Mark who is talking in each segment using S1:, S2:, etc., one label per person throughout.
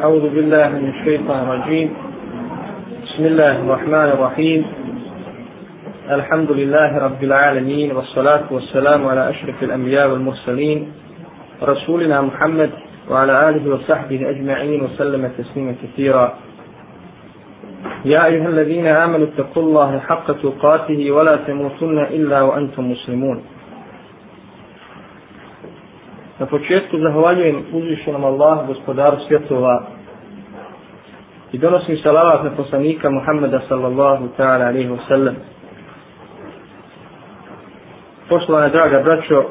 S1: أعوذ بالله من الشيطان الرجيم. بسم الله الرحمن الرحيم. الحمد لله رب العالمين والصلاة والسلام على أشرف الأنبياء والمرسلين رسولنا محمد وعلى آله وصحبه أجمعين وسلم تسليما كثيرا. يا أيها الذين آمنوا اتقوا الله حق تقاته ولا تموتن إلا وأنتم مسلمون. Na početku zahvaljujem uzvišenom Allah, gospodaru svjetova i donosim salavat na poslanika Muhammeda sallallahu ta'ala alaihi wasallam. Poštovana draga braćo,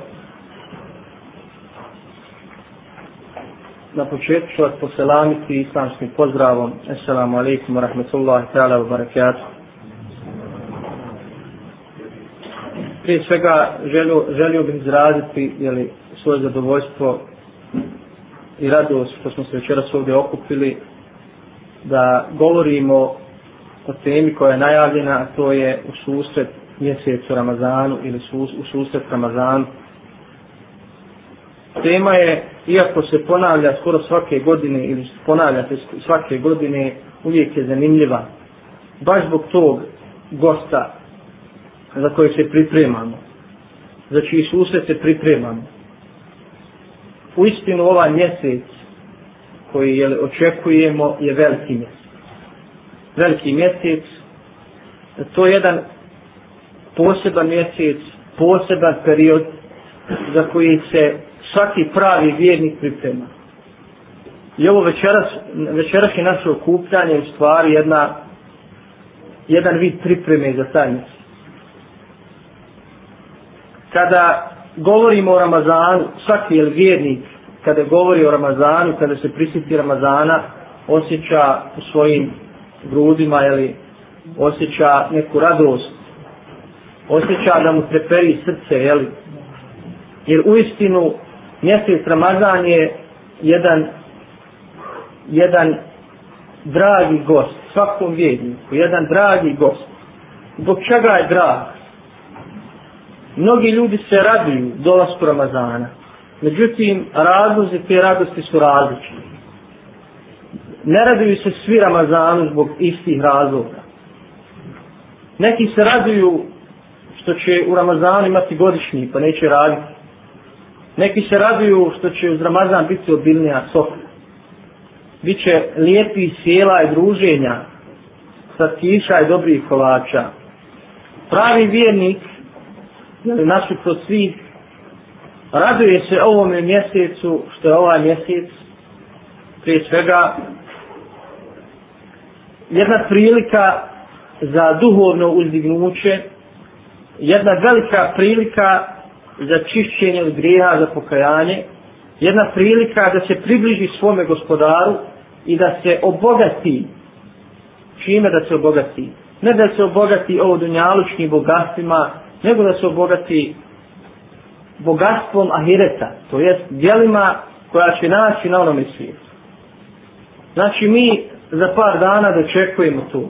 S1: na početku ću vas poselamiti islamskim pozdravom. Assalamu alaikum wa rahmatullahi ta'ala wa barakatuh. Prije svega želio, želio bih izraziti jeli, svoje zadovoljstvo i radost što smo se večeras ovdje okupili da govorimo o temi koja je najavljena, a to je u susret mjesecu Ramazanu ili u susret Ramazanu. Tema je, iako se ponavlja skoro svake godine ili ponavlja se svake godine, uvijek je zanimljiva. Baš zbog tog gosta za koje se pripremamo. Za čiji susret se pripremamo u istinu ovaj mjesec koji je, očekujemo je veliki mjesec. Veliki mjesec, to je jedan poseban mjesec, poseban period za koji se svaki pravi vjernik priprema. I ovo večeras, večeras je naše okupljanje u stvari jedna, jedan vid pripreme za taj mjesec. Kada govorimo o Ramazanu, svaki je vjernik, kada govori o Ramazanu, kada se prisjeti Ramazana, osjeća u svojim grudima, jeli, osjeća neku radost, osjeća da mu treperi srce, jeli. Jer u istinu mjesec Ramazan je jedan, jedan dragi gost, svakom vjedniku, jedan dragi gost. Zbog čega je drag? Mnogi ljudi se raduju dolasku Ramazana. Međutim, razlozi te radosti su različiti. Ne raduju se svi Ramazanu zbog istih razloga. Neki se raduju što će u Ramazanu imati godišnji, pa neće raditi. Neki se raduju što će uz Ramazan biti obilnija sofra. Biće lijepi sjela i druženja, slatkiša i dobrih kolača. Pravi vjernik nasuprot svih raduje se ovome mjesecu što je ovaj mjesec prije svega jedna prilika za duhovno uzdignuće jedna velika prilika za čišćenje od grijeha za pokajanje jedna prilika da se približi svome gospodaru i da se obogati. Čime da se obogati? Ne da se obogati ovo dunjalučnim bogatstvima nego da se obogati bogatstvom ahireta, to jest dijelima koja će naći na onome svijetu. Znači mi za par dana dočekujemo tog,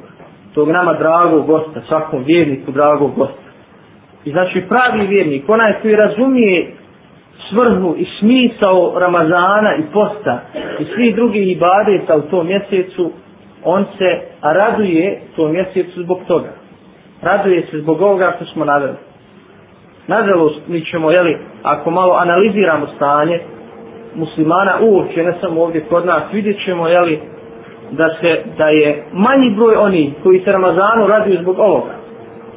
S1: tog nama dragog gosta, svakom vjerniku dragog gosta. I znači pravi vjernik, onaj koji razumije svrhu i smisao Ramazana i posta i svih drugih ibadeta u tom mjesecu, on se raduje tom mjesecu zbog toga raduje se zbog ovoga što smo naveli. Nažalost, mi ćemo, jeli, ako malo analiziramo stanje muslimana uopće, ne samo ovdje kod nas, vidjet ćemo, jeli, da se, da je manji broj oni koji se Ramazanu raduju zbog ovoga,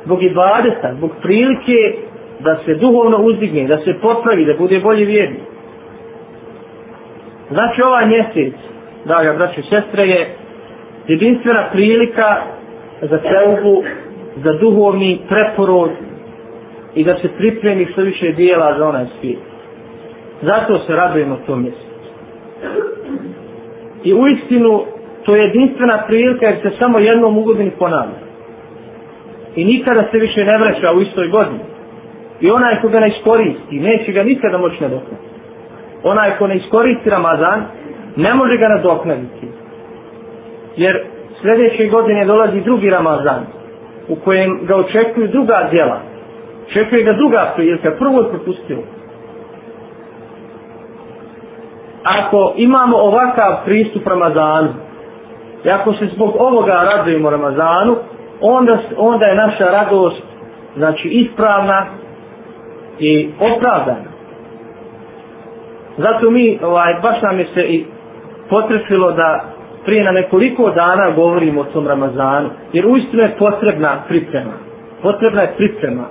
S1: zbog ibadeta, zbog prilike da se duhovno uzdigne, da se popravi, da bude bolji vjerni. Znači ovaj mjesec, draga braće i sestre, je jedinstvena prilika za seubu za duhovni preporod i da se pripremi što više dijela za onaj svijet. Zato se radujemo tom mjestu. I u istinu to je jedinstvena prilika jer se samo jednom u godini ponavlja. I nikada se više ne vraća u istoj godini. I onaj ko ga ne iskoristi, neće ga nikada moći nadoknati. Onaj ko ne iskoristi Ramazan, ne može ga nadoknaditi. Jer sljedeće godine dolazi drugi Ramazan u kojem ga očekuju druga djela. Čekuje ga druga prilika, prvo je propustio. ako imamo ovakav pristup Ramazanu, i ako se zbog ovoga radujemo Ramazanu, onda, onda je naša radost znači ispravna i opravdana. Zato mi, ovaj, baš nam je se i potrefilo da prije na nekoliko dana govorimo o tom Ramazanu, jer uistinu je potrebna priprema. Potrebna je priprema.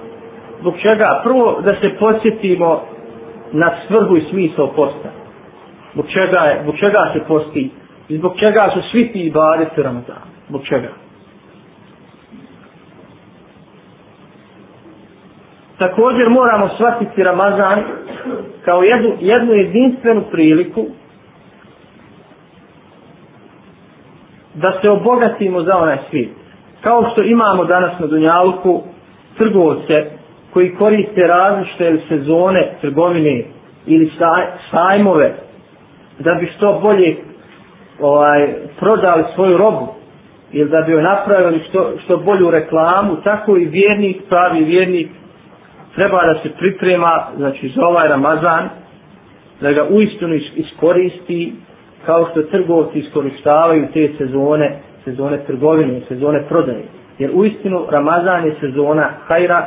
S1: Zbog čega? Prvo da se posjetimo na svrhu i smisao posta. Zbog čega, je, zbog čega se posti i zbog čega su svi ti ibadeti Ramazanu? Zbog čega? Također moramo shvatiti Ramazan kao jednu, jednu jedinstvenu priliku da se obogatimo za onaj svijet. Kao što imamo danas na Dunjalku trgovce koji koriste različite sezone trgovine ili sajmove da bi što bolje ovaj, prodali svoju robu ili da bi joj napravili što, što bolju reklamu, tako i vjernik, pravi vjernik, treba da se priprema znači, za ovaj Ramazan, da ga uistinu iskoristi kao što trgovci iskoristavaju te sezone, sezone trgovine, sezone prodaje. Jer uistinu Ramazan je sezona hajra,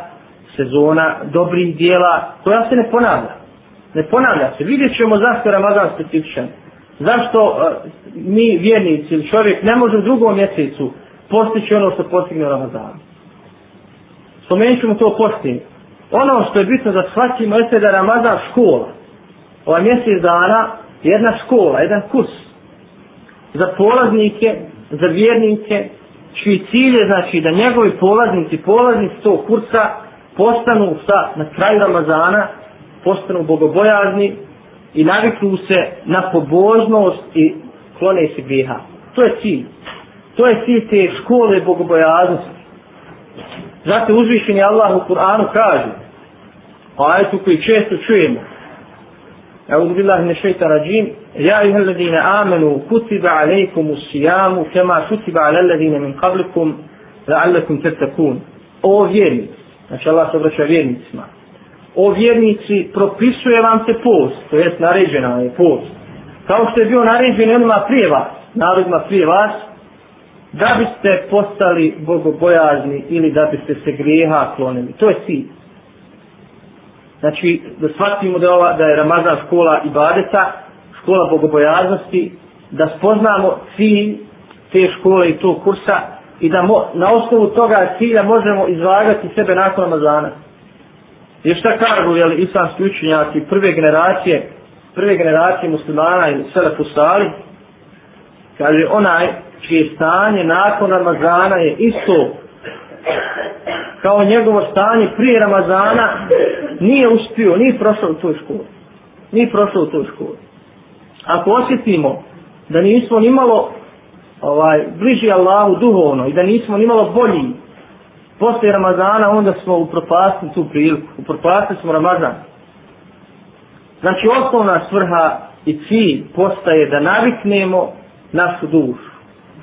S1: sezona dobrih dijela, koja se ne ponavlja. Ne ponavlja se. Vidjet ćemo zašto je Ramazan specifičan. Zašto uh, mi vjernici ili čovjek ne može u drugom mjesecu postići ono što postigne Ramazan. Spomenut ćemo to postigne. Ono što je bitno da shvatimo jeste da je Ramazan škola. Ovaj mjesec dana jedna škola, jedan kurs za polaznike, za vjernike, čiji cilj je znači da njegovi polaznici, polaznici tog kursa postanu sa, na kraju Ramazana, postanu bogobojazni i naviknu se na pobožnost i klone se griha. To je cilj. To je cilj te škole bogobojaznosti. Zato uzvišeni Allah u Kur'anu kaže, a ajetu koji često čujemo, أعوذ بالله من الشيطان الرجيم يا أيها الذين آمنوا كتب عليكم الصيام كما كتب على الذين من قبلكم لعلكم تتقون O vjernici, znači Allah se obraća vjernicima, o vjernici propisuje vam se post, to jest naređena je post, kao što je bio naređen onima prije vas, narodima prije vas, da biste postali bogobojazni ili da biste se grijeha klonili. To je cilj. Znači, da shvatimo da, ova, da je Ramazan škola ibadeta, škola bogobojaznosti, da spoznamo cilj te škole i tog kursa i da mo, na osnovu toga cilja možemo izvagati sebe nakon Ramazana. Jer šta kažu, jel, islamski učenjaci prve generacije, prve generacije muslimana ili sve postali, kaže, onaj čije stanje nakon Ramazana je isto kao njegovo stanje prije Ramazana nije uspio, nije prošao u toj školi. Nije prošao u toj školi. Ako osjetimo da nismo ni malo ovaj, bliži Allahu duhovno i da nismo ni malo bolji poslije Ramazana, onda smo upropastili tu priliku. Upropastili smo Ramazan. Znači, osnovna svrha i cilj postaje da naviknemo našu dušu.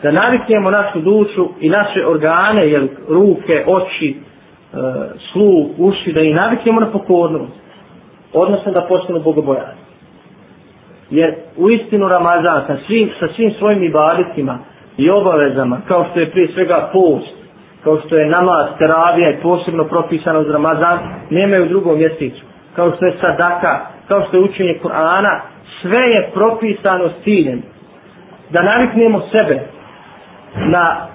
S1: Da naviknemo našu dušu i naše organe, jel, ruke, oči, E, sluh, uši, da i naviknemo na pokornost. Odnosno da postanu bogobojazni. Jer u istinu Ramazan sa svim, sa svim svojim ibaditima i obavezama, kao što je prije svega post, kao što je namaz, teravija i posebno propisano za Ramazan, nemaju u drugom mjesecu. Kao što je sadaka, kao što je učenje Kur'ana, sve je propisano s ciljem da naviknemo sebe na,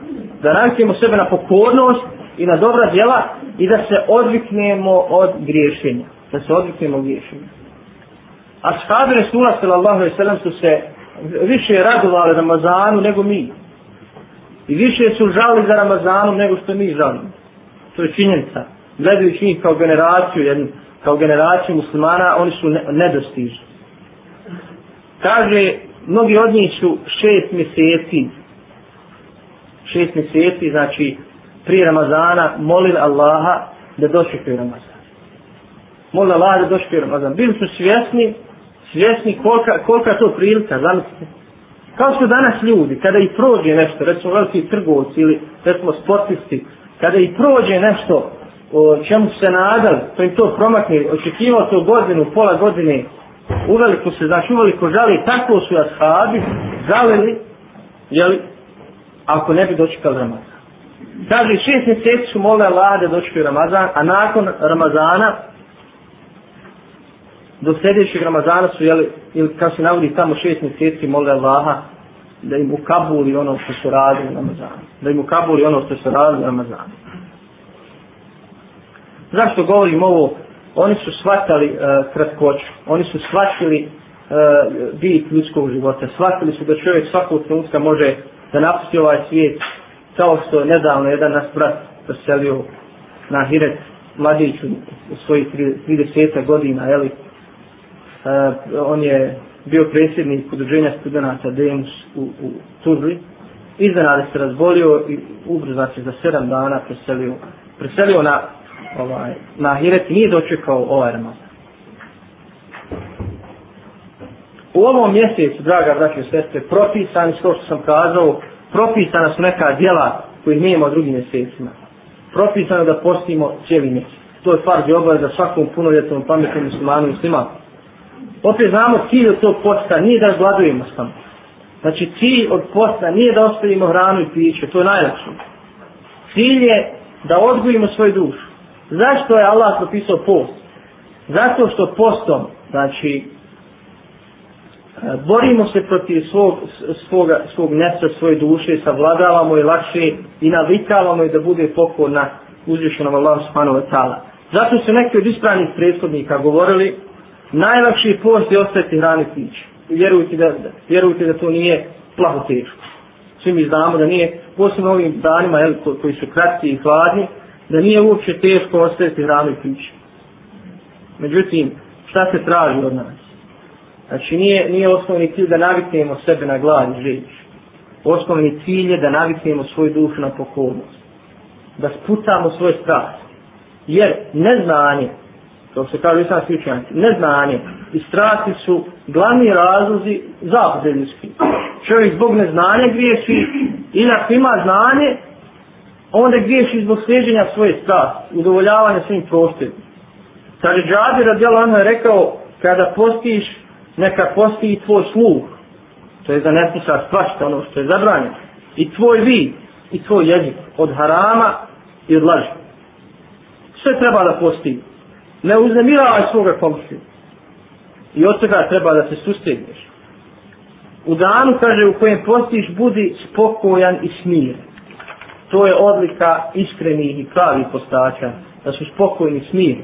S1: da naviknemo sebe na pokornost i na dobra djela i da se odviknemo od griješenja. Da se odviknemo od griješenja. A shabi Resula sallallahu alaihi sallam su se više radovali Ramazanu nego mi. I više su žali za Ramazanom nego što mi žalimo. To je činjenica. Gledajući njih kao generaciju, jednu, kao generaciju muslimana, oni su ne, nedostižni. Kaže, mnogi od njih su šest mjeseci, šest mjeseci, znači prije Ramazana, molili Allaha da došli prije Ramazana. Molili Allaha da došli prije Ramazana. Bili su svjesni, svjesni kolika, kolika to prilika, zamislite. Kao što danas ljudi, kada i prođe nešto, recimo veliki trgovci ili recimo sportisti, kada i prođe nešto o čemu se nadali, to im to promakne, očekivao to godinu, pola godine, Uveliko se, znači uveliko žali, tako su ashabi žalili, jeli, ako ne bi dočekali Ramazan. Kaže, šest mjeseci su mole Allah da dočekaju Ramazan, a nakon Ramazana, do sljedećeg Ramazana su, jeli, ili kad se navodi tamo šest mjeseci mole Allaha, da im ukabuli ono što su radili na Ramazanu. Da im ukabuli ono što su radili na Ramazanu. Zašto govorim ovo? Oni su shvatali uh, kratkoću. Oni su shvatili uh, bit ljudskog života. Shvatili su da čovjek svakog trenutka može da napusti ovaj svijet kao što je nedavno jedan nas brat preselio na Hiret mladiću u svojih 30 godina, jeli, uh, e, on je bio predsjednik udruženja studenta Demus u, u Tuzli. Iznenada se razbolio i ubrzo se za sedam dana preselio, preselio na, ovaj, na Hiret i nije dočekao ovaj Ramazan. U ovom mjesecu, draga braće i sestre, propisani, što sam kazao, propisana su neka djela kojih nema drugim mjesecima. Propisano da postimo cijeli mjesec. To je farz i za svakom punoljetnom pametnom muslimanu muslima. Opet znamo cilj od tog posta nije da gladujemo samo. Znači cilj od posta nije da ostavimo hranu i piće, to je najlakše. Cilj je da odgojimo svoju dušu. Zašto je Allah propisao post? Zato što postom, znači, E, borimo se protiv svog, svog, svog nesa, svoje duše, savladavamo je lakše i navikavamo je da bude pokorna uzvišenom Allahu subhanahu wa ta'ala. Zato su neki od ispravnih prethodnika govorili najlakši post je ostaviti hrani piće. Vjerujte da, da, vjerujte da to nije plaho teško. Svi mi znamo da nije, posebno ovim danima jel, ko, koji su kratki i hladni, da nije uopće teško ostaviti hranu i piće. Međutim, šta se traži od nas? Znači, nije, nije osnovni cilj da naviknemo sebe na glad i žeć. Osnovni cilj je da naviknemo svoju dušu na pokornost. Da sputamo svoje strasti. Jer neznanje, to se kaže sam svičanci, neznanje i strasti su glavni razlozi zabude ljudski. Čovjek zbog neznanja griješi, inak ima znanje, onda griješi zbog sljeđenja svoje strasti, udovoljavanja svojim prostorima. Kaže Džabir radijalo ono je rekao, kada postiš, neka posti i tvoj sluh, to je za nesmiša svašta ono što je zabranjeno, i tvoj vid, i tvoj jezik, od harama i od laži. Sve treba da posti. ne uznemiravaj svoga komšiju. I od toga treba da se sustegneš. U danu, kaže, u kojem postiš, budi spokojan i smiren. To je odlika iskrenih i pravih postača, da su spokojni i smir.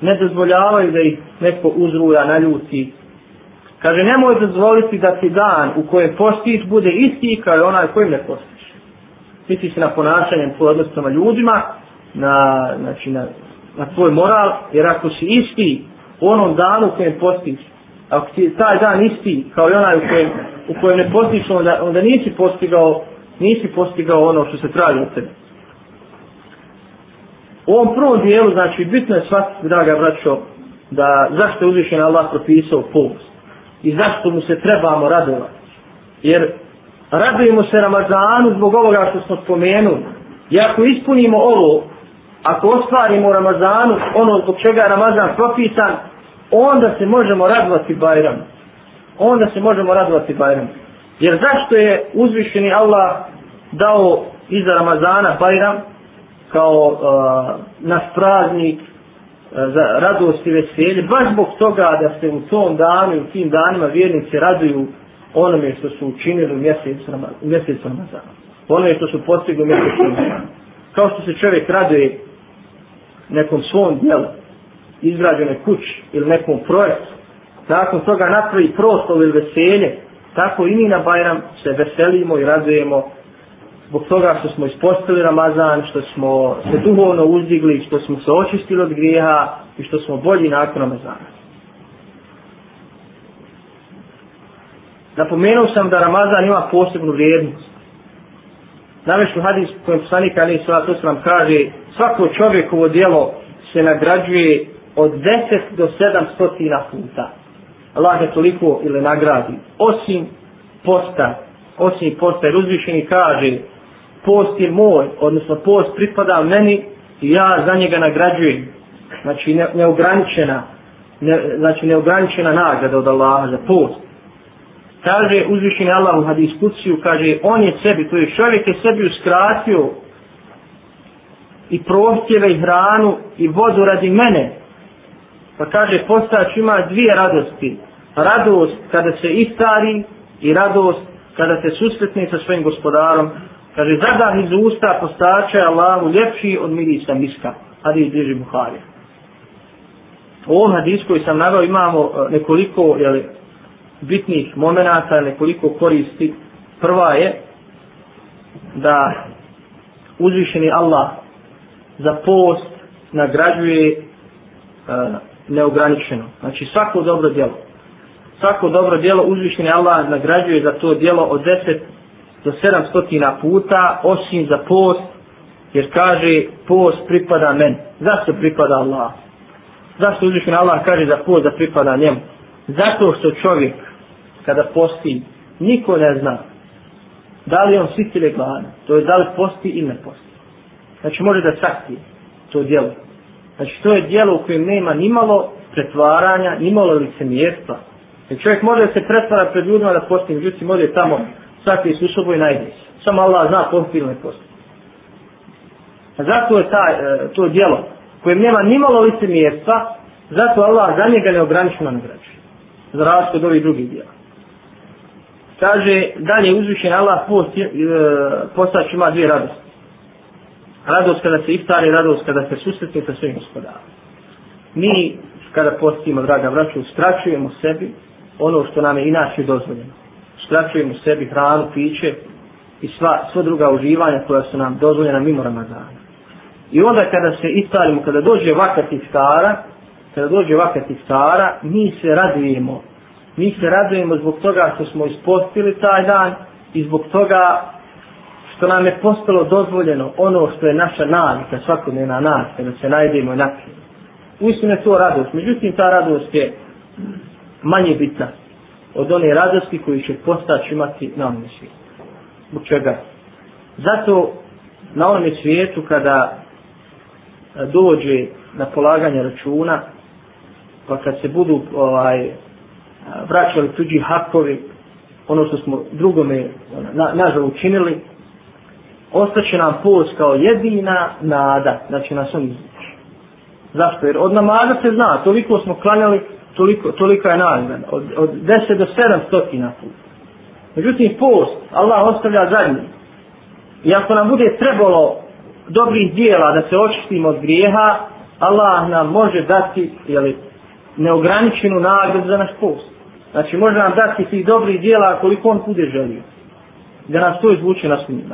S1: Ne dozvoljavaju da ih neko uzruja naljuti. Kaže, nemoj dozvoliti da ti dan u kojem postiš bude isti kao i onaj kojim ne postiš. Misli se na ponašanje tvoj odnos prema ljudima, na, znači, na na tvoj moral, jer ako si isti u onom danu u kojem postiš, ako ti taj dan isti kao i onaj u kojem, u kojem ne postiš, onda, onda nisi postigao, nisi postigao ono što se traži od tebe. U ovom prvom dijelu, znači, bitno je shvatiti, draga braćo, da zašto je uzvišen Allah propisao post i zašto mu se trebamo radovati. Jer radujemo se Ramazanu zbog ovoga što smo spomenuli. I ako ispunimo ovo, ako ostvarimo Ramazanu ono zbog čega je Ramazan propisan, onda se možemo radovati Bajram. Onda se možemo radovati Bajram. Jer zašto je uzvišeni Allah dao iza Ramazana Bajram kao uh, naš praznik E, za radost i veselje, baš zbog toga da se u tom danu i u tim danima vjernici raduju onome što su učinili u mjesecu Ramazana. Onome što su postigli u mjesecu Ramazana. Kao što se čovjek raduje nekom svom dijelu, izgrađene kući ili nekom projektu, nakon toga napravi prostor ili veselje, tako i mi na Bajram se veselimo i radujemo zbog toga što smo ispostili Ramazan, što smo se duhovno uzdigli, što smo se očistili od grijeha i što smo bolji nakon Ramazana. Napomenuo sam da Ramazan ima posebnu vrijednost. Navešu hadis kojem poslanik Ali Salatu nam kaže svako čovjekovo dijelo se nagrađuje od 10 do 700 puta. Allah je toliko ili nagradi. Osim posta, osim posta, jer uzvišeni kaže, post je moj, odnosno post pripada meni i ja za njega nagrađujem. Znači ne, neograničena ne, znači neograničena nagrada od Allaha za post. Kaže uzvišeni Allah u hadis kuciju, kaže on je sebi, to je čovjek je sebi uskratio i prohtjeve i hranu i vodu radi mene. Pa kaže postač ima dvije radosti. Radost kada se istari i radost kada se susretne sa svojim gospodarom. Kaže zadah iz usta postača je Allahu ljepši od mirisa miska. Hadis bliži Buharija. U ovom hadisu koji sam navao imamo e, nekoliko jeli, bitnih momenata, nekoliko koristi. Prva je da uzvišeni Allah za post nagrađuje e, neograničeno. Znači svako dobro djelo. Svako dobro djelo uzvišeni Allah nagrađuje za to djelo od 10 do 700 puta osim za post jer kaže post pripada men. Zašto pripada Allah? Zašto uzvišen Allah kaže za post da pripada njemu? Zato što čovjek kada posti niko ne zna da li on svi ili gladan. To je da li posti ili ne posti. Znači može da sakti to djelo. Znači to je djelo u kojem nema ni malo pretvaranja, ni malo Jer čovjek može da se pretvara pred ljudima da posti, međutim može tamo Svaki su sobu i najde se. Samo Allah zna posti ili ne. A zato je taj, e, to djelo kojem nema ni malo licemijestva, zato Allah za njega neograničeno nagrađuje. Za razliku od ovih drugih djela kaže dalje uzvišen Allah post, e, postać ima dvije radosti. Radost kada se iftari, radost kada se susretne sa svojim gospodarom. Mi kada postimo, draga braću, uskraćujemo sebi ono što nam je inače dozvoljeno. Stračujemo sebi hranu, piće i sva, sva druga uživanja koja su nam dozvoljena mimo Ramazana. I onda kada se istalimo, kada dođe vakat iftara, kada dođe vakat iftara, mi se radujemo mi se radujemo zbog toga što smo ispostili taj dan i zbog toga što nam je postalo dozvoljeno ono što je naša navika, svakodnevna navika, da se najdemo i napijemo. Uistinu je to radost, međutim ta radost je manje bitna od one radosti koju će postać imati na onome svijetu. Zbog čega? Zato na onome svijetu kada e, dođe na polaganje računa, pa kad se budu ovaj, e, vraćali tuđi hakovi, ono što smo drugome ono, na, nažal učinili, ostaće nam post kao jedina nada znači nas on izvući. Zašto? Jer od namaza se zna, toliko smo klanjali, toliko, tolika je nagrada, od, od 10 do 7 stotina puta. Međutim, post, Allah ostavlja zadnji. I ako nam bude trebalo dobrih dijela da se očistimo od grijeha, Allah nam može dati jeli, neograničenu nagradu za naš post. Znači može nam dati tih dobrih dijela koliko on bude želio. Da nas to izvuče na smijenju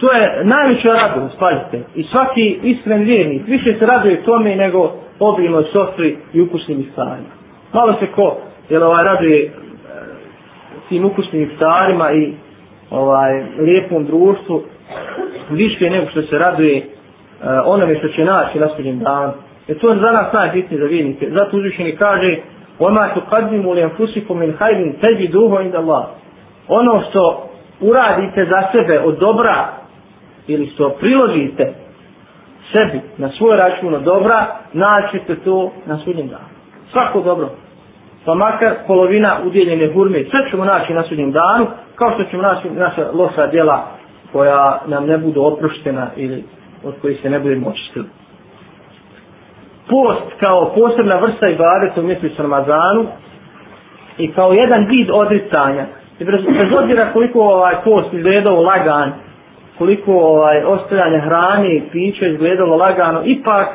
S1: To je najveća radost, pazite. I svaki iskren vjernik više se raduje tome nego obilnoj sofri i ukusnim stvarima. Malo se ko jel, ovaj, raduje e, tim ukusnim stvarima i ovaj lijepom društvu više nego što se raduje uh, onome što će naći na sudnjem danu. Jer to je za nas najbitnije za vjernike. Zato uzvišeni kaže وَمَا تُقَدِّمُ لِيَنْفُسِكُمْ مِنْ خَيْرٍ تَجِدُوهُ عِنْدَ اللَّهِ Ono što uradite za sebe od dobra ili što priložite sebi na svoj račun dobra, naćete to na sudnjem danu. Svako dobro. Pa makar polovina udjeljene hurme, sve ćemo naći na sudnjem danu, kao što ćemo naći naša loša djela koja nam ne budu oproštena ili od kojih se ne budemo očistili post kao posebna vrsta ibadeta u mjesecu Ramazanu i kao jedan vid odricanja. I bez, bez obzira koliko ovaj post izgledao lagan, koliko ovaj ostajanje hrane i pića izgledalo lagano, ipak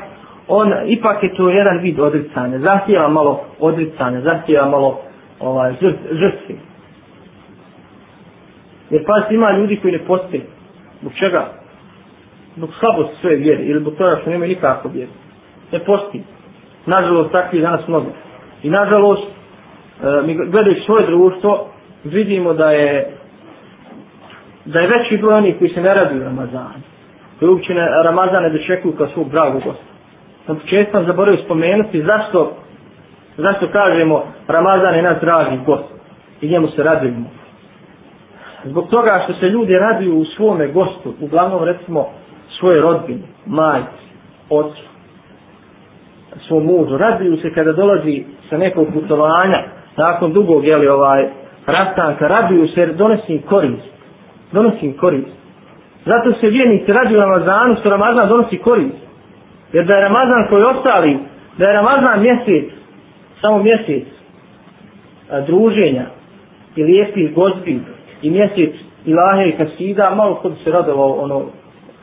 S1: on ipak je to jedan vid odricanja. Zahtjeva malo odricanja, zahtjeva malo ovaj žrtvi. Jer pa ima ljudi koji ne postoje. Zbog čega? Zbog slabosti svoje vjere ili zbog toga što nema nikako vjere ne posti. Nažalost, takvi danas mnogo. I nažalost, e, mi gledajući svoje društvo, vidimo da je da je veći broj onih koji se ne raduju Ramazanu, Koji uopće ne, Ramazane dočekuju kao svog dragog gosta. Na često sam zaboravio spomenuti zašto zašto kažemo Ramazan je naš dragi gost i njemu se radujemo. Zbog toga što se ljudi raduju u svome gostu, uglavnom recimo svoje rodbine, majci, ocu, svom mužu, raduju se kada dolazi sa nekog putovanja, nakon dugog, jeli, ovaj, rastanka, raduju se jer donesi korist. Donosi im korist. Zato se vjernici raduju Ramazanu, što Ramazan donosi korist. Jer da je Ramazan koji ostali, da je Ramazan mjesec, samo mjesec a, druženja i lijepih gozbi i mjesec ilahe i kasida, malo kod se radovao ono,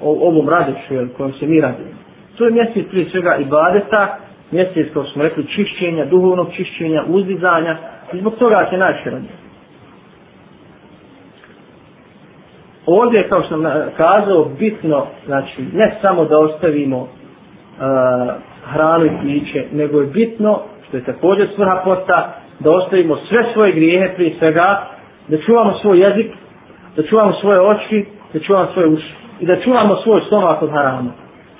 S1: o, ovom radeću kojom se mi radimo. To je mjesec prije svega ibadeta, mjesec kao smo rekli čišćenja, duhovnog čišćenja, uzdizanja i zbog toga se najviše raditi. Ovdje je, kao što sam kazao, bitno, znači, ne samo da ostavimo uh, hranu i piće, nego je bitno, što je također svrha posta, da ostavimo sve svoje grijehe prije svega, da čuvamo svoj jezik, da čuvamo svoje oči, da čuvamo svoje uši i da čuvamo svoj stomak od harama.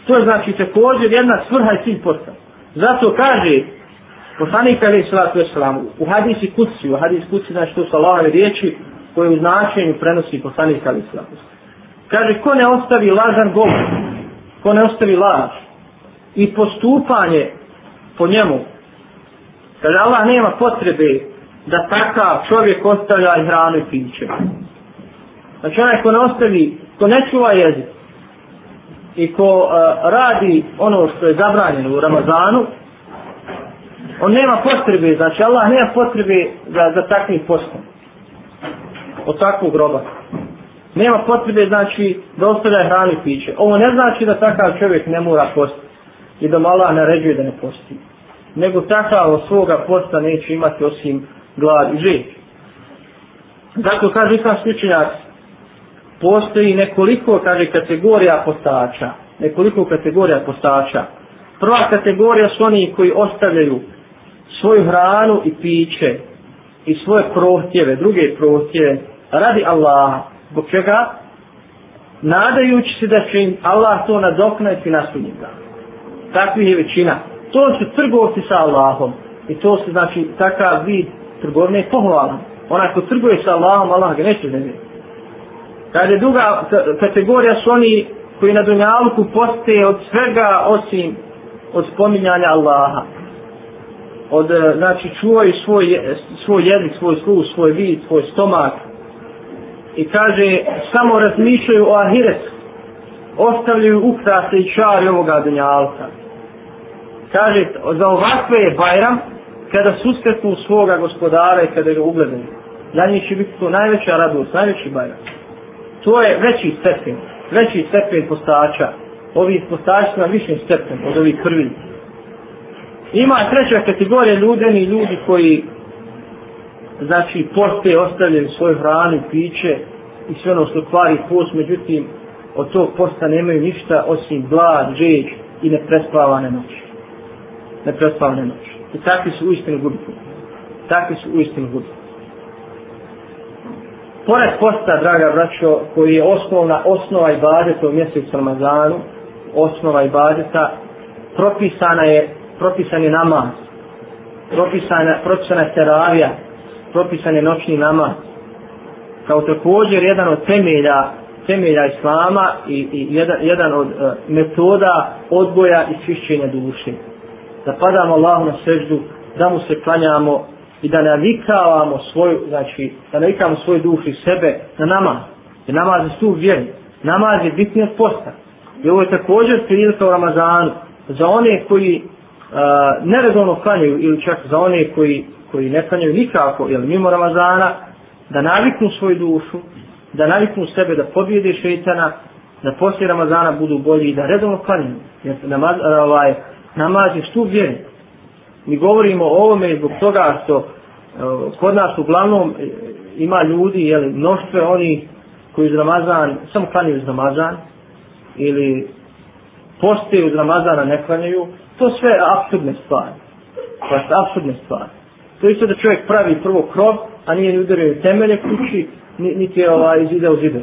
S1: To je znači također jedna svrha i cilj posta. Zato kaže poslanik Ali Salatu Veselam u hadisi kuci, u hadisi kuci znači to su Allahove riječi koje u značenju prenosi poslanik Ali Kaže ko ne ostavi lažan govor, ko ne ostavi laž i postupanje po njemu, kaže Allah nema potrebe da takav čovjek ostavlja i hranu i piće. Znači onaj ko ne ostavi, ko ne čuva jezik, i ko uh, radi ono što je zabranjeno u Ramazanu, on nema potrebe, znači Allah nema potrebe za, za takvim postom. Od takvog groba. Nema potrebe, znači, da ostavlja hrani piće. Ovo ne znači da takav čovjek ne mora postiti. I da mala naređuje da ne posti. Nego takav od svoga posta neće imati osim glad i žeć. Zato kaže sam slučenjak, postoji nekoliko, kaže, kategorija postača. Nekoliko kategorija postača. Prva kategorija su oni koji ostavljaju svoju hranu i piće i svoje prohtjeve, druge prohtjeve, radi Allaha. Zbog čega? Nadajući se da će im Allah to nadoknati na sudnjim Takvih je većina. To su trgovci sa Allahom. I to su znači takav vid trgovine pohvala. Onaj ko trguje sa Allahom, Allah ga neće zemlje. Kad je druga kategorija su oni koji na dunjalku poste od svega osim od spominjanja Allaha. Od, eh, znači, čuvaju svoj, svoj jezik, svoj sluh, svoj vid, svoj stomak. I kaže, samo razmišljaju o ahiretu. Ostavljaju ukrase i čari ovoga dunjalka. Kaže, za ovakve je Bajram, kada susretnu svoga gospodara i kada ga ugledaju. Za njih će biti to najveća radost, najveći Bajram to je veći stepen, veći stepen postača. Ovi postači na višem stepen od ovih prvi. Ima treća kategorija ljudeni ljudi koji znači poste ostavljaju svoju hranu piće i sve ono što kvari post, međutim od tog posta nemaju ništa osim glad, žeđ i neprespavane noći. Neprespavane noći. I takvi su uistinu gubitni. Takvi su uistinu gubitni pored posta, draga braćo, koji je osnovna osnova i badeta u mjesecu Ramazanu, osnova i badeta, propisana je, propisan je namaz, propisana, propisana je teravija, propisan je noćni namaz, kao također jedan od temelja, temelja Islama i, i jedan, jedan od e, metoda odboja i svišćenja duše. Da padamo Allahu na seždu, da mu se klanjamo, i da navikavamo svoju, znači, da navikavamo svoju dušu i sebe na namaz. Jer namaz je stup vjeri. Namaz je bitni od posta. I ovo je također prilika u Ramazanu za one koji e, uh, neredovno klanjaju ili čak za one koji, koji ne klanjaju nikako ili mimo Ramazana da naviknu svoju dušu, da naviknu sebe da pobjede šeitana, da poslije Ramazana budu bolji i da redovno klanjaju. Jer namaz, e, ovaj, namaz je stup vjeri mi govorimo o ovome zbog toga što e, kod nas uglavnom e, ima ljudi, jeli, mnoštve oni koji iz Ramazan, samo klanjaju iz Ramazan, ili poste iz Ramazana ne klanjaju, to sve je absurdne stvari. To je absurdne stvari. To isto da čovjek pravi prvo krov, a nije ni udario temelje kući, niti je ovaj, iz u zidu.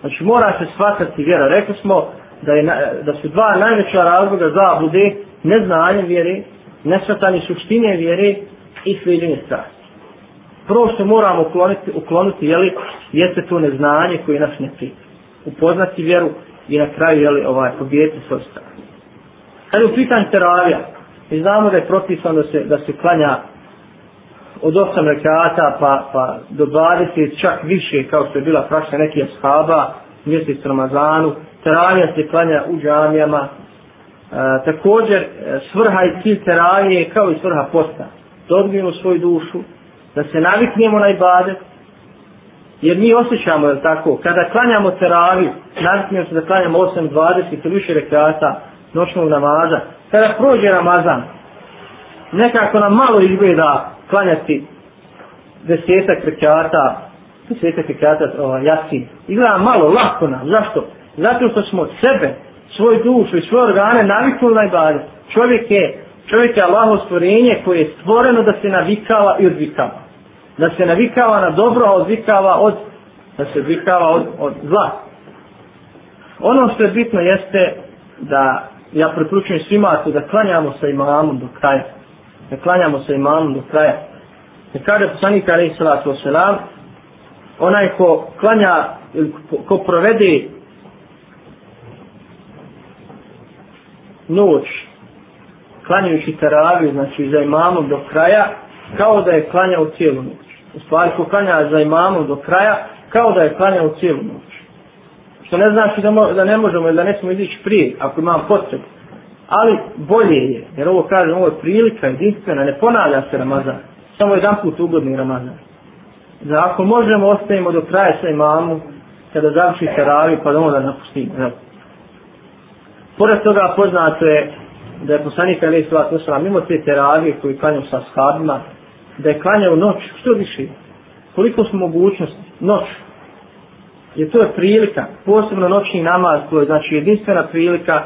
S1: Znači mora se shvatati vjera. Rekli smo da, je, da su dva najveća razloga zabude neznanje vjere nesvatanje suštine vjere i sliđenje strasti. Prvo što moramo ukloniti, ukloniti jeli, jeste to neznanje koje nas ne prije. Upoznati vjeru i na kraju jeli, ovaj, pobijeti svoj strasti. Kad je u pitanju teravija, mi znamo da je propisano da se, da se klanja od osam rekata pa, pa do 20 čak više kao što je bila praksa nekih ashaba mjesec Ramazanu. Teravija se klanja u džamijama. E, također e, svrha i cilj teravije kao i svrha posta. Da svoju dušu da se naviknemo na ibadet jer mi osjećamo jel tako kada klanjamo teraviju naviknemo se da klanjamo 8, 20 ili više rekata noćnog namaza kada prođe Ramazan nekako nam malo izgleda klanjati desetak rekata, desetak rekata ovaj, jasin. Izgleda malo, lako nam. Zašto? Zato što smo sebe, svoj dušu i svoje organe naviknuli na ibadet. Čovjek je, čovjek je Allaho stvorenje koje je stvoreno da se navikava i odvikava. Da se navikava na dobro, a odvikava od, da se odvikava od, od zla. Ono što je bitno jeste da ja preporučujem svima da klanjamo sa imamom do kraja ne klanjamo se imamom do kraja. Ne kaže poslanik alaihi salatu wasalam, onaj ko klanja, ko provede noć, klanjajući teraviju, znači za imamom do kraja, kao da je klanjao cijelu noć. U stvari, ko klanja za imamom do kraja, kao da je klanjao cijelu noć. Što ne znači da, mo, da ne možemo ili da ne smo izići prije, ako imam potrebu ali bolje je, jer ovo kaže, ovo je prilika jedinstvena, ne ponavlja se Ramazan, samo jedan put ugodni Ramazan. Da ako možemo, ostavimo do kraja sa imamu, kada završi teravi, pa da onda napustimo. Jel? Pored toga poznato je da je poslanik Ali Svat Osram, mimo te teravije koji klanjao sa shabima, da je klanjao noć, što više, koliko su mogućnosti, noć, jer to je prilika, posebno noćni namaz, to je znači jedinstvena prilika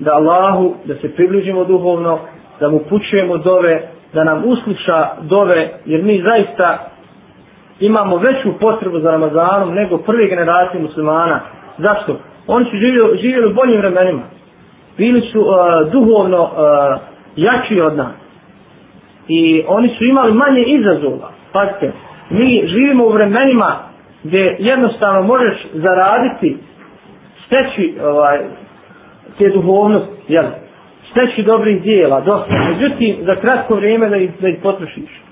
S1: da Allahu, da se približimo duhovno, da mu pućujemo dove, da nam usluša dove, jer mi zaista imamo veću potrebu za Ramazanom nego prve generacije muslimana. Zašto? Oni su živjeli, živjeli u boljim vremenima. Bili su uh, duhovno uh, jači od nas. I oni su imali manje izazova. Pazite, mi živimo u vremenima gdje jednostavno možeš zaraditi, steći ovaj, te duhovnosti, jel? Steći dobrih dijela, dosta. Međutim, za kratko vrijeme da ih, da ih potrošiš.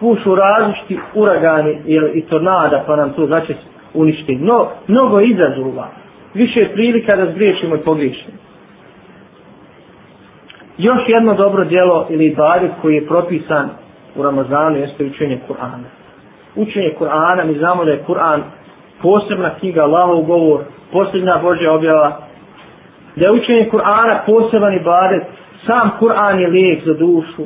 S1: Pušu različiti uragani jel, i tornada, pa nam to znači uništi. No, mnogo izazova. Više je prilika da zgriješimo i pogriješimo. Još jedno dobro djelo ili ibadet koji je propisan u Ramazanu jeste učenje Kur'ana. Učenje Kur'ana, mi znamo da je Kur'an posebna knjiga, Allahov govor, posljednja Božja objava, da je učenje Kur'ana poseban ibadet, sam Kur'an je lijek za dušu.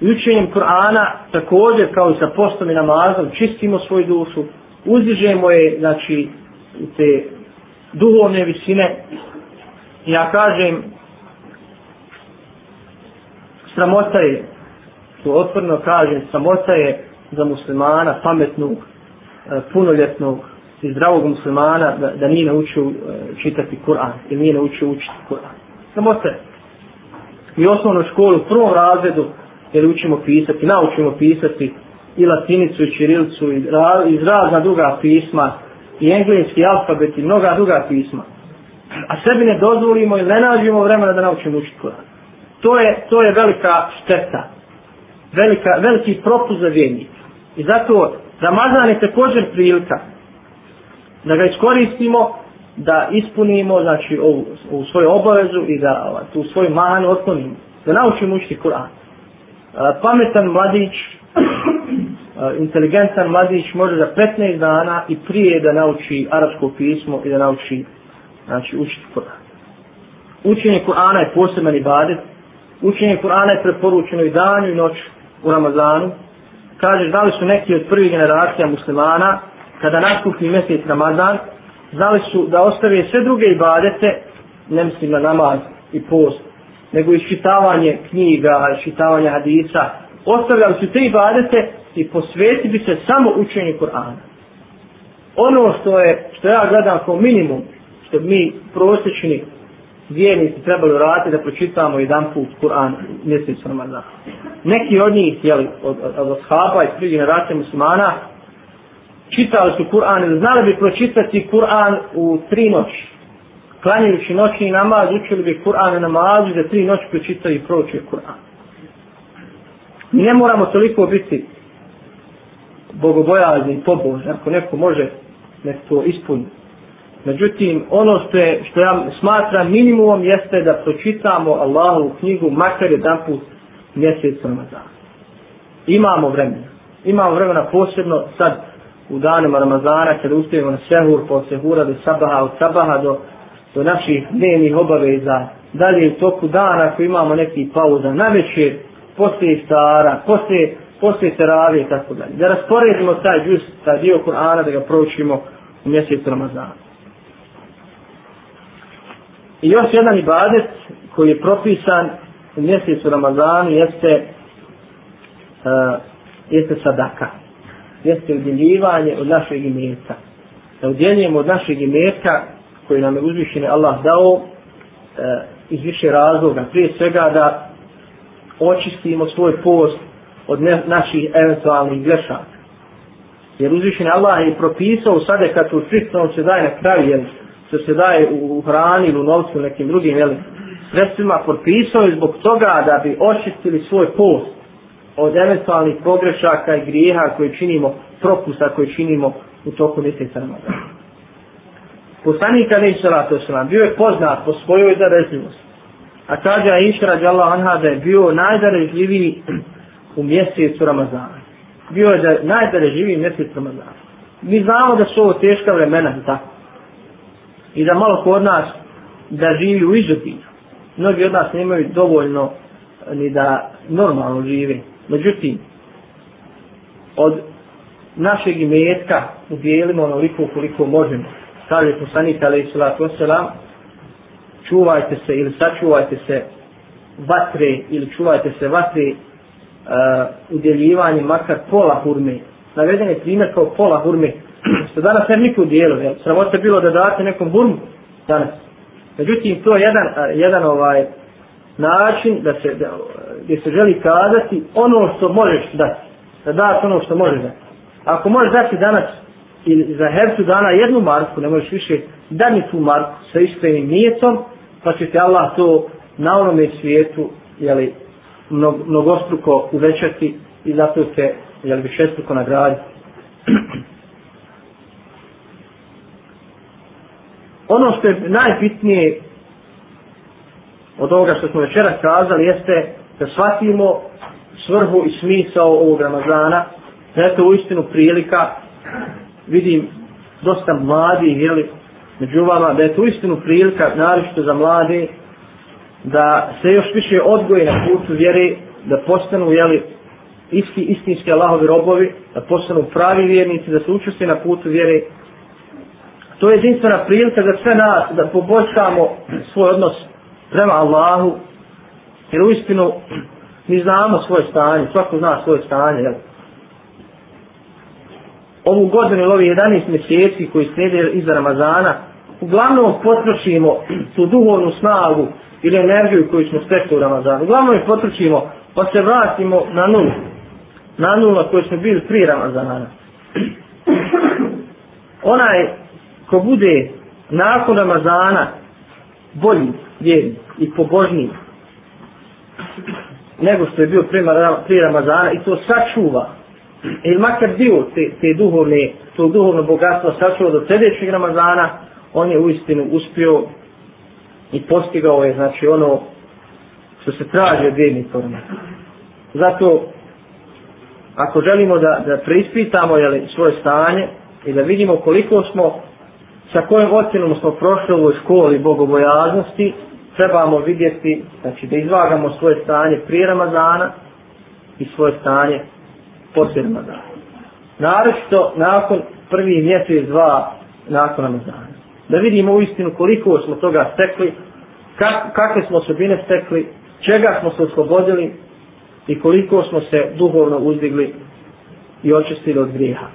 S1: I učenjem Kur'ana također kao i sa postom i namazom čistimo svoju dušu, uzdižemo je, znači, te duhovne visine. Ja kažem, sramota je, to otvorno kažem, sramota je za muslimana pametnog, e, punoljetnog, i zdravog muslimana da, da nije naučio e, čitati Kur'an ili nije naučio učiti Kur'an. Samo se. Mi osnovnu školu u prvom razredu jer učimo pisati, naučimo pisati i latinicu i čirilicu i ra, iz razna druga pisma i engleski alfabet i mnoga druga pisma. A sebi ne dozvolimo i ne nađemo vremena da naučimo učiti Kur'an. To je, to je velika šteta. Velika, veliki propust za vjenjika. I zato Ramazan je također prilika da ga iskoristimo da ispunimo znači ovu, ovu svoju obavezu i da ovaj, tu svoju manu otklonimo. Da naučimo učiti Kur'an. E, pametan mladić e, inteligentan mladić može za 15 dana i prije da nauči arapsko pismo i da nauči znači učiti Kur'an. Učenje Kur'ana je poseban ibadet. Učenje Kur'ana je preporučeno i danju i noć u Ramazanu. Kažeš da li su neki od prvih generacija muslimana kada nastupi mjesec Ramazan, znali su da ostave sve druge ibadete, ne mislim na namaz i post, nego iščitavanje knjiga, iščitavanje hadisa, ostavljali su te ibadete i posveti bi se samo učenju Kur'ana. Ono što je, što ja gledam kao minimum, što mi prosječni vjernici trebali raditi da pročitamo jedan put Kur'an mjesec Ramazan. Neki od njih, jeli, od, od, od, od i prvi generacije muslimana, čitali su Kur'an ili znali bi pročitati Kur'an u tri noći. klanjajući noćni namaz, učili bi Kur'an i namazu, da tri noći pročitaju i pročuje Kur'an. Mi ne moramo toliko biti bogobojazni i pobožni, ako neko može nek to ispuniti. Međutim, ono što, je, što ja smatram minimumom jeste da pročitamo Allahovu knjigu makar jedan put mjesec Ramazana. Imamo vremena. Imamo vremena posebno sad u danima Ramazana kada uspijemo na sehur, po sehura do sabaha, od sabaha do, do naših dnevnih obaveza. Dalje u toku dana ako imamo neki pauza na večer, poslije stara, poslije, poslije teravije i tako dalje. Da rasporedimo taj džus, taj dio Kur'ana da ga proučimo u mjesecu Ramazana. I još jedan ibadet koji je propisan u mjesecu Ramazanu jeste uh, jeste sadaka. Jeste udjeljivanje od našeg imetka. Da udjeljujemo od našeg imetka koji nam je uzvišeni Allah dao e, iz više razloga. Prije svega da očistimo svoj post od ne, naših eventualnih grešaka. Jer uzvišeni Allah je propisao u sadekatu se daje na kraju, jer što se daje u, u hrani ili u novcu nekim drugim jel, sredstvima propisao je zbog toga da bi očistili svoj post od eventualnih pogrešaka i grijeha koje činimo, propusta koje činimo u toku mjeseca Ramadana. Poslanik Ali Salatu Salam bio je poznat po svojoj darežljivosti. A kaže Aisha radijallahu anha da je bio najdarežljiviji u mjesecu Ramazana. Bio je da najdarežljiviji mjesec Ramazana. Mi znamo da su ovo teška vremena, tako i da malo kod nas da živi u izobilju. Mnogi od nas nemaju dovoljno ni da normalno žive. Međutim, od našeg imetka udjelimo onoliko koliko možemo. Kaže poslanik alaih salatu wasalam, čuvajte se ili sačuvajte se vatre ili čuvajte se vatre uh, udjeljivanje makar pola hurme. Naveden je primjer kao pola hurme što danas ne niko dijelu, jel? Sramota bilo da date nekom hurmu danas. Međutim, to je jedan, uh, jedan ovaj način da se, da, gdje se želi kazati ono što možeš dati. Da daš ono što možeš dati. Ako možeš dati danas ili za hercu dana jednu marku, ne možeš više dati tu marku sa iskrenim nijetom, pa će ti Allah to na onome svijetu jeli, mnog, mnogostruko uvećati i zato će jeli, višestruko nagraditi. ono što je najbitnije od ovoga što smo večera kazali jeste da shvatimo svrhu i smisao ovog Ramazana. Da je to u istinu prilika. Vidim dosta mladi jeli, među vama da je to u istinu prilika naročito za mlade da se još više odgoje na putu vjere da postanu jeli, isti, istinski Allahovi robovi da postanu pravi vjernici da se učusti na putu vjere. To je jedinstvena prilika za sve nas da poboljšamo svoj odnos prema Allahu. Jer u istinu mi znamo svoje stanje, svako zna svoje stanje. Jel? Ovu godinu ili ovih 11 mjeseci koji slijede iza Ramazana, uglavnom potrošimo tu duhovnu snagu ili energiju koju smo stekli u Ramazanu. Uglavnom je potrošimo pa se vratimo na nulu. Na nulu na kojoj smo bili prije Ramazana. Onaj ko bude nakon Ramazana bolji vjernik i pobožniji nego što je bio prije Ramazana i to sačuva. Ili makar dio te, te duhovne to duhovno bogatstvo sačuva do sljedećeg Ramazana on je uistinu uspio i postigao je znači ono što se traži od vjernika. Zato ako želimo da, da preispitamo jeli, svoje stanje i da vidimo koliko smo sa kojom ocjenom smo prošli u ovoj školi bogobojaznosti, trebamo vidjeti, znači da izvagamo svoje stanje prije Ramazana i svoje stanje poslije Ramazana. Naravno nakon prvi mjesec, dva nakon Ramazana. Da vidimo u istinu koliko smo toga stekli, kak, kakve smo osobine stekli, čega smo se oslobodili i koliko smo se duhovno uzdigli i očistili od grijeha.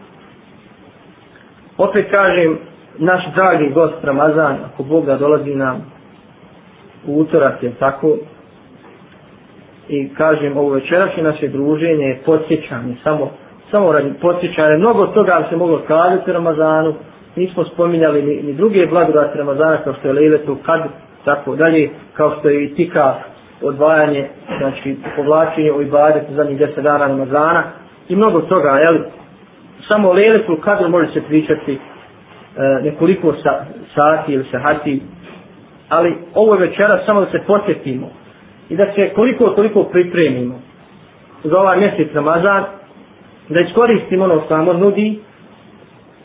S1: Opet kažem, naš dragi gost Ramazan, ako Bog da dolazi nam u utorak je tako, i kažem ovo večerašnje naše druženje je podsjećanje, samo, samo radi podsjećanje, mnogo toga se moglo kazati u Ramazanu, nismo spominjali ni, ni druge blagodati Ramazana kao što je Lejletu, Kad, tako dalje, kao što je i tika odvajanje, znači povlačenje u za zadnjih deset dana Ramazana i mnogo toga, jel? Samo Lejletu Kad može se pričati e, nekoliko sa, sati ili sahati, ali ovo je večera samo da se posjetimo i da se koliko toliko pripremimo za ovaj mjesec Ramazan, da iskoristimo ono što nam nudi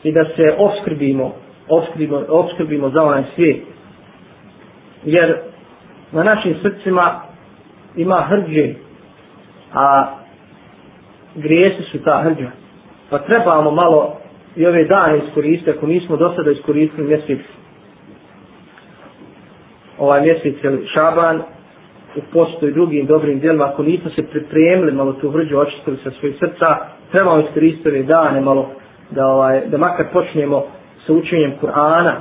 S1: i da se obskrbimo, obskrbimo, obskrbimo za onaj svijet. Jer na našim srcima ima hrđe, a grijesi su ta hrđa. Pa trebamo malo i ove dane iskoristiti, ako nismo do sada iskoristili mjesec, ovaj mjesec šaban, u postu i drugim dobrim djelima, ako nismo se pripremili malo tu hrđu, očistili sa svojih srca, trebamo iskoristiti ove dane malo da, ovaj, da makar počnemo sa učenjem Kur'ana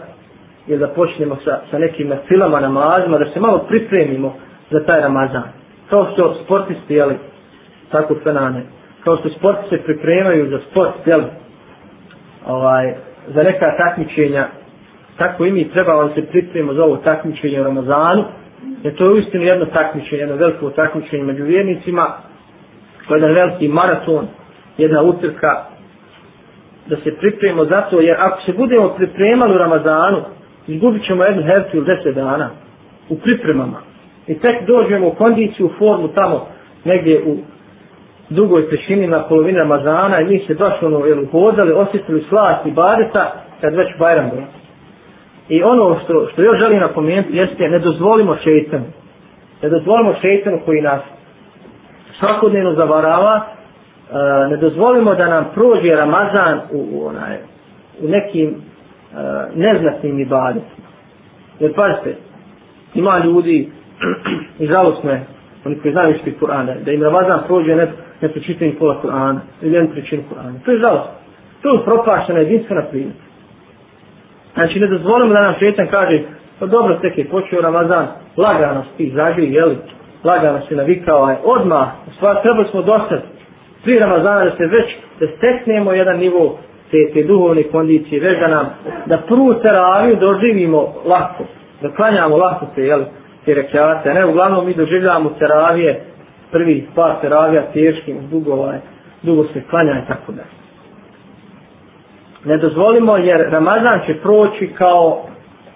S1: ili da počnemo sa, sa nekim filama, namazima, da se malo pripremimo za taj Ramazan. Kao što sportisti, jeli, tako fenane, kao što sportisti se pripremaju za sport, jeli, ovaj, za neka takmičenja, tako i mi trebamo da se pripremimo za ovo takmičenje u Ramazanu, jer to je uistinu jedno takmičenje, jedno veliko takmičenje među vjernicima, jedan veliki maraton, jedna utrka, da se pripremimo za to, jer ako se budemo pripremali u Ramazanu, izgubit ćemo jednu hercu ili deset dana u pripremama. I tek dođemo u kondiciju, u formu tamo, negdje u drugoj trećini na polovini Ramazana i mi se baš ono, jel, hodali, osjetili slast i badeta, kad već Bajram dolazi. I ono što, što još želim napomenuti jeste, ne dozvolimo šeitanu. Ne dozvolimo šeitanu koji nas svakodnevno zavarava, E, ne dozvolimo da nam prođe Ramazan u, u, onaj, u nekim e, neznatnim ibadetima. Jer pazite, ima ljudi, i žalostno je, oni koji znaju ispit Kur'ana, da im Ramazan prođe ne, ne pročitaju pola Kur'ana, ili jednu trećinu Kur'ana. To je žalostno. To je propaštena jedinstvena prilika. Znači ne dozvolimo da nam šetan kaže, pa dobro tek je počeo Ramazan, lagano si zaživi, jeli, lagano si navikao, aj, odmah, stvar, trebali smo dosad, tri Ramazana da se već, da steknemo jedan nivo te, te duhovne kondicije, već da nam, da prvu teraviju doživimo lako, da klanjamo lako te, jeli, te rekiate, ne, uglavnom mi doživljamo teravije, prvi par teravija teškim, dugo, ovaj, dugo se klanja i tako da. Ne dozvolimo jer Ramazan će proći kao,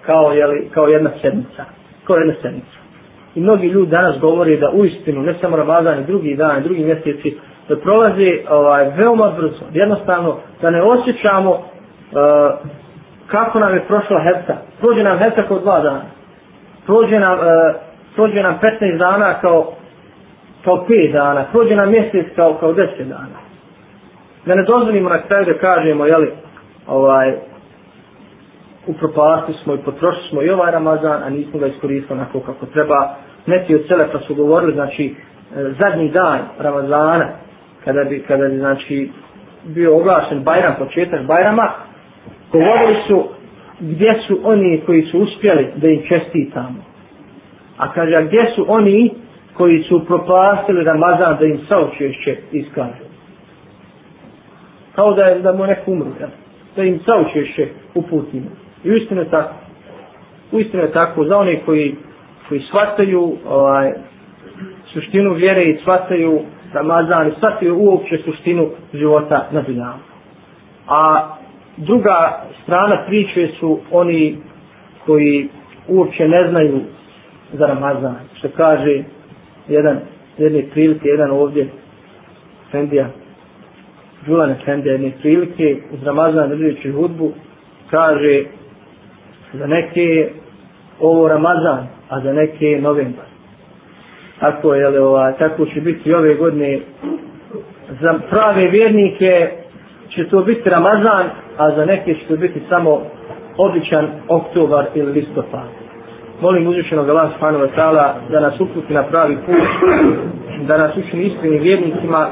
S1: kao, jeli, kao jedna sedmica, kao jedna sedmica. I mnogi ljudi danas govori da u istinu, ne samo Ramazan, i drugi dan, i drugi mjeseci, da prolazi ovaj, veoma brzo, jednostavno da ne osjećamo uh, kako nam je prošla hefta. Prođe nam herca kao dva dana. Prođe nam, uh, prođe nam 15 dana kao, kao 5 dana. Prođe nam mjesec kao, kao 10 dana. Da ne dozvolimo na kraju da kažemo, jeli, ovaj, upropasti smo i potrošili smo i ovaj Ramazan, a nismo ga iskoristili onako kako treba. Neki od Selefa su govorili, znači, e, zadnji dan Ramazana, kada bi, kada bi znači bio oglašen Bajram, početak Bajrama, govorili su gdje su oni koji su uspjeli da im čestitamo. A kaže, a gdje su oni koji su propastili Ramazan da im saučešće iskažu. Kao da, je, da mu neko umru, ja da im saučešće uputimo. I uistinu je tako. Uistinu je tako za one koji, koji shvataju ovaj, suštinu vjere i shvataju Ramazan i shvataju uopće suštinu života na dunjavu. A druga strana priče su oni koji uopće ne znaju za Ramazan. Što kaže jedan, jedne prilike, jedan ovdje, Fendija, Đulane Efendija jedne prilike, uz Ramazan držeći hudbu, kaže za neke ovo Ramazan, a za neke novembar. Tako je li ova, tako će biti ove godine. Za prave vjernike će to biti Ramazan a za neke će to biti samo običan oktobar ili listopad. Molim uzvišenog Allah subhanahu wa ta'ala da nas uputi na pravi put da nas učini iskreni vjernicima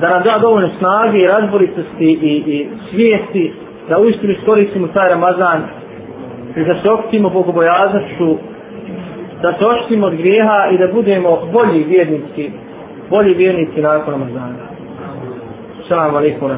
S1: da nam da dovoljno snage i razboritosti i, i svijesti da uistinu iskoristimo taj Ramazan i da se okutimo bogobojaznošću da se oštimo od grijeha i da budemo bolji vjernici, bolji vjernici nakon Ramazana. Salam alaikum.